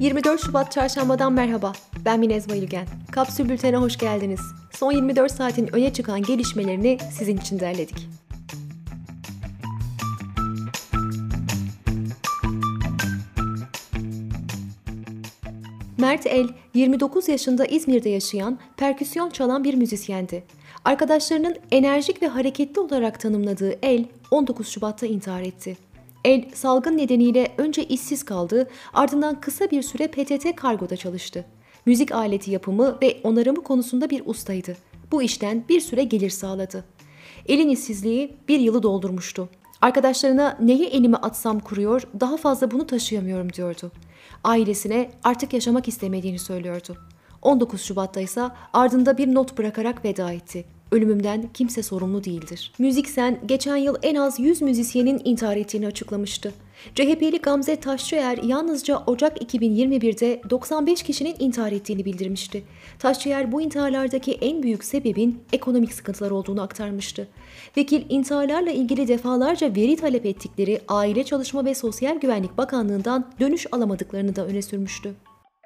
24 Şubat Çarşamba'dan merhaba. Ben Minez Bayülgen. Kapsül Bülten'e hoş geldiniz. Son 24 saatin öne çıkan gelişmelerini sizin için derledik. Mert El, 29 yaşında İzmir'de yaşayan, perküsyon çalan bir müzisyendi. Arkadaşlarının enerjik ve hareketli olarak tanımladığı El, 19 Şubat'ta intihar etti. El, salgın nedeniyle önce işsiz kaldı, ardından kısa bir süre PTT Kargo'da çalıştı. Müzik aleti yapımı ve onarımı konusunda bir ustaydı. Bu işten bir süre gelir sağladı. Elin işsizliği bir yılı doldurmuştu. Arkadaşlarına neye elimi atsam kuruyor, daha fazla bunu taşıyamıyorum diyordu. Ailesine artık yaşamak istemediğini söylüyordu. 19 Şubat'ta ise ardında bir not bırakarak veda etti. Ölümümden kimse sorumlu değildir. Müziksen geçen yıl en az 100 müzisyenin intihar ettiğini açıklamıştı. CHP'li Gamze Taşçıyer yalnızca Ocak 2021'de 95 kişinin intihar ettiğini bildirmişti. Taşçıyer bu intiharlardaki en büyük sebebin ekonomik sıkıntılar olduğunu aktarmıştı. Vekil intiharlarla ilgili defalarca veri talep ettikleri Aile Çalışma ve Sosyal Güvenlik Bakanlığı'ndan dönüş alamadıklarını da öne sürmüştü.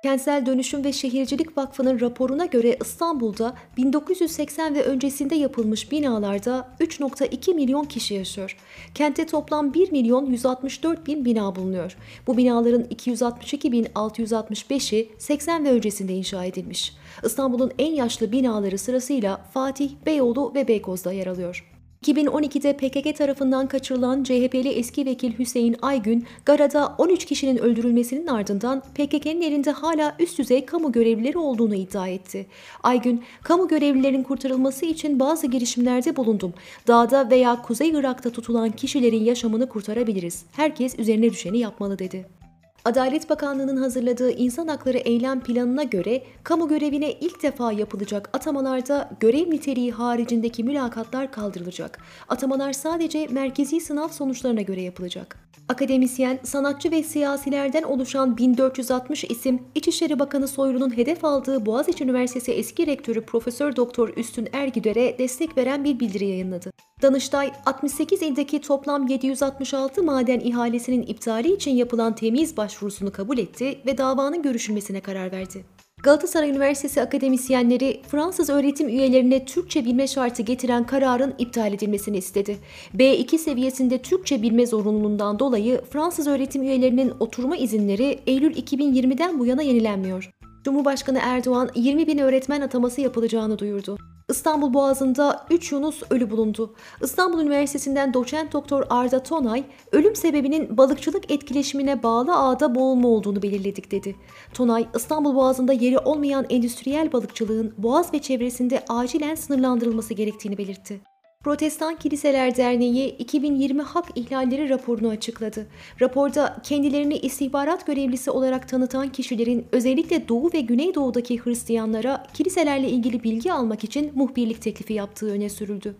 Kentsel Dönüşüm ve Şehircilik Vakfı'nın raporuna göre İstanbul'da 1980 ve öncesinde yapılmış binalarda 3.2 milyon kişi yaşıyor. Kentte toplam 1 milyon 164 bin bina bulunuyor. Bu binaların 262 bin 665'i 80 ve öncesinde inşa edilmiş. İstanbul'un en yaşlı binaları sırasıyla Fatih, Beyoğlu ve Beykoz'da yer alıyor. 2012'de PKK tarafından kaçırılan CHP'li eski vekil Hüseyin Aygün, Gara'da 13 kişinin öldürülmesinin ardından PKK'nın elinde hala üst düzey kamu görevlileri olduğunu iddia etti. Aygün, kamu görevlilerin kurtarılması için bazı girişimlerde bulundum. Dağda veya Kuzey Irak'ta tutulan kişilerin yaşamını kurtarabiliriz. Herkes üzerine düşeni yapmalı dedi. Adalet Bakanlığı'nın hazırladığı insan hakları eylem planına göre kamu görevine ilk defa yapılacak atamalarda görev niteliği haricindeki mülakatlar kaldırılacak. Atamalar sadece merkezi sınav sonuçlarına göre yapılacak. Akademisyen, sanatçı ve siyasilerden oluşan 1460 isim İçişleri Bakanı Soylu'nun hedef aldığı Boğaziçi Üniversitesi eski rektörü Profesör Doktor Üstün Ergüder'e destek veren bir bildiri yayınladı. Danıştay, 68 ildeki toplam 766 maden ihalesinin iptali için yapılan temiz başvurusunu kabul etti ve davanın görüşülmesine karar verdi. Galatasaray Üniversitesi akademisyenleri Fransız öğretim üyelerine Türkçe bilme şartı getiren kararın iptal edilmesini istedi. B2 seviyesinde Türkçe bilme zorunluluğundan dolayı Fransız öğretim üyelerinin oturma izinleri Eylül 2020'den bu yana yenilenmiyor. Cumhurbaşkanı Erdoğan 20 bin öğretmen ataması yapılacağını duyurdu. İstanbul Boğazı'nda 3 Yunus ölü bulundu. İstanbul Üniversitesi'nden doçent doktor Arda Tonay, ölüm sebebinin balıkçılık etkileşimine bağlı ağda boğulma olduğunu belirledik dedi. Tonay, İstanbul Boğazı'nda yeri olmayan endüstriyel balıkçılığın Boğaz ve çevresinde acilen sınırlandırılması gerektiğini belirtti. Protestan Kiliseler Derneği 2020 hak ihlalleri raporunu açıkladı. Raporda kendilerini istihbarat görevlisi olarak tanıtan kişilerin özellikle Doğu ve Güneydoğu'daki Hristiyanlara kiliselerle ilgili bilgi almak için muhbirlik teklifi yaptığı öne sürüldü.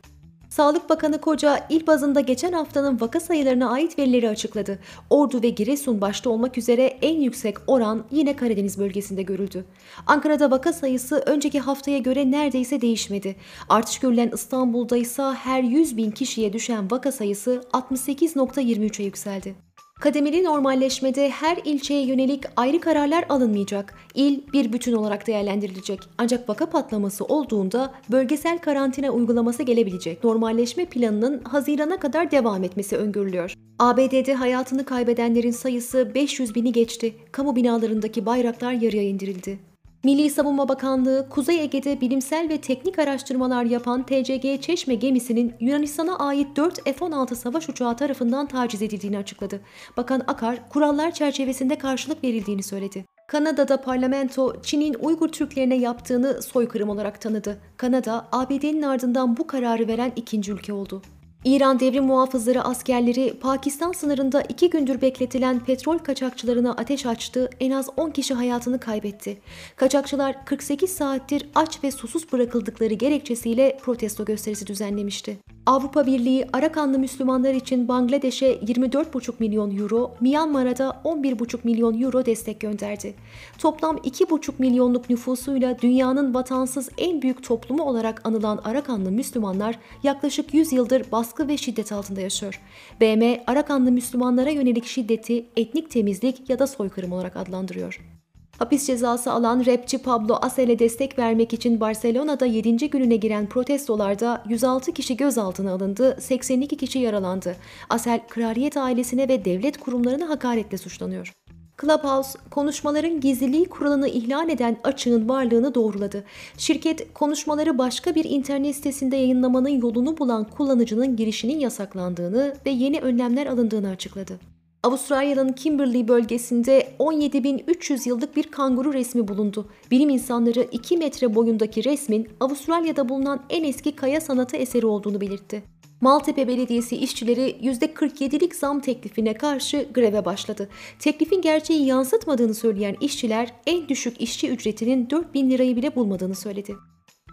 Sağlık Bakanı Koca il bazında geçen haftanın vaka sayılarına ait verileri açıkladı. Ordu ve Giresun başta olmak üzere en yüksek oran yine Karadeniz bölgesinde görüldü. Ankara'da vaka sayısı önceki haftaya göre neredeyse değişmedi. Artış görülen İstanbul'da ise her 100 bin kişiye düşen vaka sayısı 68.23'e yükseldi. Kademeli normalleşmede her ilçeye yönelik ayrı kararlar alınmayacak. İl bir bütün olarak değerlendirilecek. Ancak vaka patlaması olduğunda bölgesel karantina uygulaması gelebilecek. Normalleşme planının Haziran'a kadar devam etmesi öngörülüyor. ABD'de hayatını kaybedenlerin sayısı 500 bini geçti. Kamu binalarındaki bayraklar yarıya indirildi. Milli Savunma Bakanlığı, Kuzey Ege'de bilimsel ve teknik araştırmalar yapan TCG Çeşme gemisinin Yunanistan'a ait 4 F-16 savaş uçağı tarafından taciz edildiğini açıkladı. Bakan Akar, kurallar çerçevesinde karşılık verildiğini söyledi. Kanada'da parlamento Çin'in Uygur Türklerine yaptığını soykırım olarak tanıdı. Kanada, ABD'nin ardından bu kararı veren ikinci ülke oldu. İran devrim muhafızları askerleri Pakistan sınırında iki gündür bekletilen petrol kaçakçılarına ateş açtı, en az 10 kişi hayatını kaybetti. Kaçakçılar 48 saattir aç ve susuz bırakıldıkları gerekçesiyle protesto gösterisi düzenlemişti. Avrupa Birliği Arakanlı Müslümanlar için Bangladeş'e 24,5 milyon euro, Myanmar'a da 11,5 milyon euro destek gönderdi. Toplam 2,5 milyonluk nüfusuyla dünyanın vatansız en büyük toplumu olarak anılan Arakanlı Müslümanlar yaklaşık 100 yıldır baskı ve şiddet altında yaşıyor. BM, Arakanlı Müslümanlara yönelik şiddeti etnik temizlik ya da soykırım olarak adlandırıyor. Hapis cezası alan rapçi Pablo Asel'e destek vermek için Barcelona'da 7. gününe giren protestolarda 106 kişi gözaltına alındı, 82 kişi yaralandı. Asel, kraliyet ailesine ve devlet kurumlarına hakaretle suçlanıyor. Clubhouse, konuşmaların gizliliği kuralını ihlal eden açığın varlığını doğruladı. Şirket, konuşmaları başka bir internet sitesinde yayınlamanın yolunu bulan kullanıcının girişinin yasaklandığını ve yeni önlemler alındığını açıkladı. Avustralya'nın Kimberley bölgesinde 17.300 yıllık bir kanguru resmi bulundu. Bilim insanları 2 metre boyundaki resmin Avustralya'da bulunan en eski kaya sanatı eseri olduğunu belirtti. Maltepe Belediyesi işçileri %47'lik zam teklifine karşı greve başladı. Teklifin gerçeği yansıtmadığını söyleyen işçiler en düşük işçi ücretinin 4000 lirayı bile bulmadığını söyledi.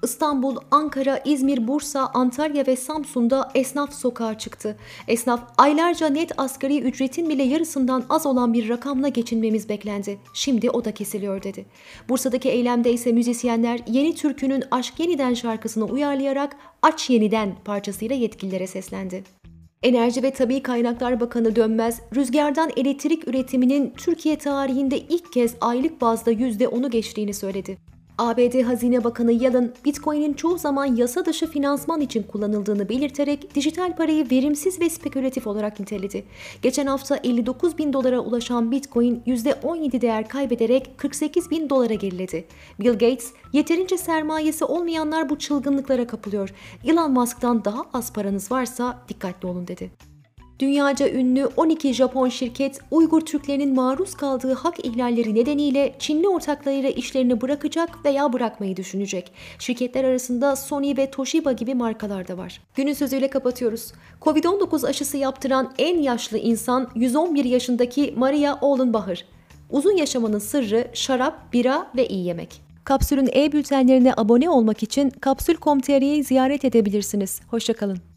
İstanbul, Ankara, İzmir, Bursa, Antalya ve Samsun'da esnaf sokağa çıktı. Esnaf aylarca net asgari ücretin bile yarısından az olan bir rakamla geçinmemiz beklendi. Şimdi o da kesiliyor dedi. Bursa'daki eylemde ise müzisyenler Yeni Türkü'nün Aşk Yeniden şarkısını uyarlayarak Aç Yeniden parçasıyla yetkililere seslendi. Enerji ve Tabi Kaynaklar Bakanı Dönmez, rüzgardan elektrik üretiminin Türkiye tarihinde ilk kez aylık bazda %10'u geçtiğini söyledi. ABD Hazine Bakanı Yellen, Bitcoin'in çoğu zaman yasa dışı finansman için kullanıldığını belirterek dijital parayı verimsiz ve spekülatif olarak niteledi. Geçen hafta 59 bin dolara ulaşan Bitcoin %17 değer kaybederek 48 bin dolara geriledi. Bill Gates, yeterince sermayesi olmayanlar bu çılgınlıklara kapılıyor. Elon Musk'tan daha az paranız varsa dikkatli olun dedi. Dünyaca ünlü 12 Japon şirket Uygur Türklerinin maruz kaldığı hak ihlalleri nedeniyle Çinli ortaklarıyla işlerini bırakacak veya bırakmayı düşünecek. Şirketler arasında Sony ve Toshiba gibi markalar da var. Günün sözüyle kapatıyoruz. Covid-19 aşısı yaptıran en yaşlı insan 111 yaşındaki Maria Olenbacher. Uzun yaşamanın sırrı şarap, bira ve iyi yemek. Kapsül'ün e-bültenlerine abone olmak için kapsül.com.tr'yi ziyaret edebilirsiniz. Hoşçakalın.